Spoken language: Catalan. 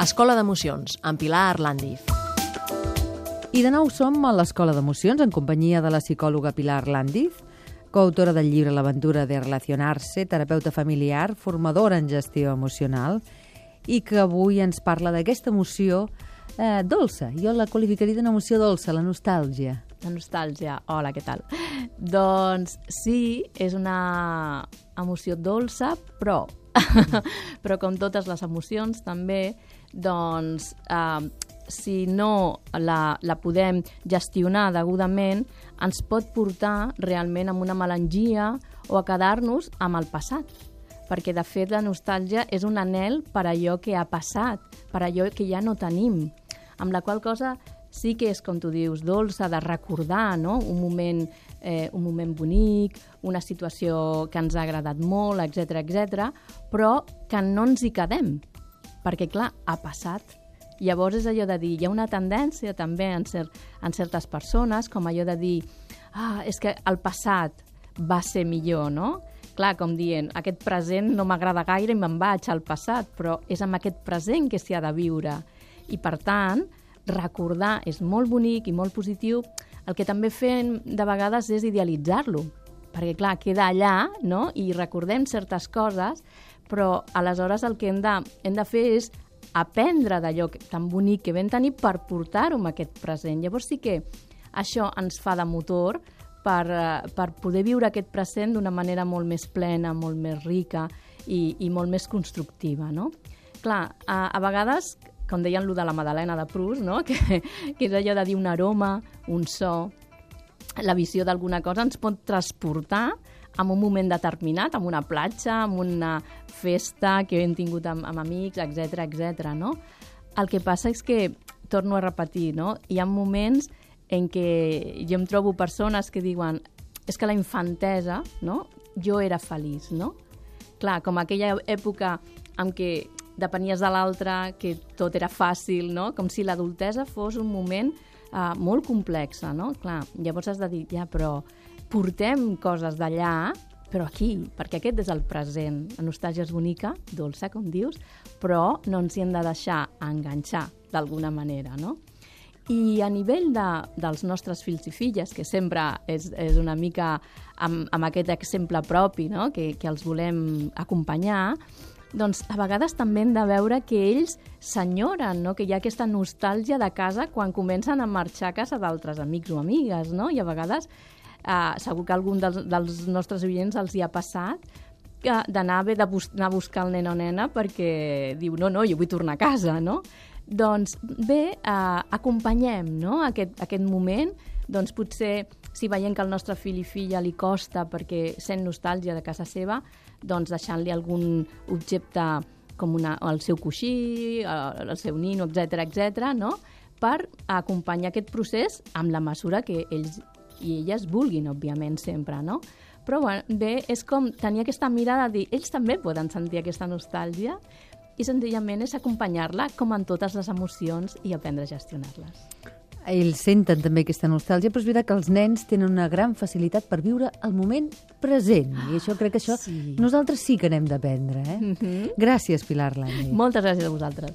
Escola d'Emocions, amb Pilar Arlandiz. I de nou som a l'Escola d'Emocions en companyia de la psicòloga Pilar Arlandiz, coautora del llibre L'aventura de relacionar-se, terapeuta familiar, formadora en gestió emocional, i que avui ens parla d'aquesta emoció eh, dolça. Jo la qualificaria d'una emoció dolça, la nostàlgia. La nostàlgia. Hola, què tal? Doncs sí, és una emoció dolça, però però com totes les emocions també, doncs eh, si no la, la podem gestionar degudament, ens pot portar realment a una melangia o a quedar-nos amb el passat. Perquè, de fet, la nostàlgia és un anel per allò que ha passat, per allò que ja no tenim. Amb la qual cosa sí que és, com tu dius, dolça de recordar no? un, moment, eh, un moment bonic, una situació que ens ha agradat molt, etc etc, però que no ens hi quedem, perquè, clar, ha passat. Llavors és allò de dir, hi ha una tendència també en, cert, en certes persones, com allò de dir, ah, és que el passat va ser millor, no? Clar, com dient, aquest present no m'agrada gaire i me'n vaig al passat, però és amb aquest present que s'hi ha de viure. I, per tant, recordar és molt bonic i molt positiu, el que també fem de vegades és idealitzar-lo, perquè, clar, queda allà, no?, i recordem certes coses, però aleshores el que hem de, hem de fer és aprendre d'allò tan bonic que vam tenir per portar-ho en aquest present. Llavors sí que això ens fa de motor per, eh, per poder viure aquest present d'una manera molt més plena, molt més rica i, i molt més constructiva, no? Clar, a, a vegades, com deien lo de la Madalena de Proust, no? que, que és allò de dir un aroma, un so, la visió d'alguna cosa ens pot transportar en un moment determinat, en una platja, en una festa que hem tingut amb, amb amics, etc etc. no? El que passa és que, torno a repetir, no? hi ha moments en què jo em trobo persones que diuen és que la infantesa, no? jo era feliç, no? Clar, com aquella època en què depenies de l'altre, que tot era fàcil, no? Com si l'adultesa fos un moment uh, molt complexa, no? Clar, llavors has de dir, ja, però portem coses d'allà, però aquí, perquè aquest és el present. La nostàlgia és bonica, dolça, com dius, però no ens hi hem de deixar enganxar d'alguna manera, no? I a nivell de, dels nostres fills i filles, que sempre és, és una mica amb, amb aquest exemple propi no? que, que els volem acompanyar, doncs a vegades també hem de veure que ells s'enyoren, no? que hi ha aquesta nostàlgia de casa quan comencen a marxar a casa d'altres amics o amigues, no? i a vegades eh, segur que algun dels, dels nostres oients els hi ha passat, d'anar de bus a buscar el nen o nena perquè diu, no, no, jo vull tornar a casa, no? Doncs bé, eh, acompanyem no? aquest, aquest moment, doncs potser si veiem que al nostre fill i filla li costa perquè sent nostàlgia de casa seva, doncs deixant-li algun objecte com una, el seu coixí, el seu nino, etc etc, no? per acompanyar aquest procés amb la mesura que ells i elles vulguin, òbviament, sempre, no? Però bé, és com tenir aquesta mirada de dir, ells també poden sentir aquesta nostàlgia i senzillament és acompanyar-la com en totes les emocions i aprendre a gestionar-les. Ells senten també aquesta nostàlgia, però és veritat que els nens tenen una gran facilitat per viure el moment present. I això crec que això sí. nosaltres sí que n'hem d'aprendre. Eh? Mm -hmm. Gràcies, Pilar Lani. Moltes gràcies a vosaltres.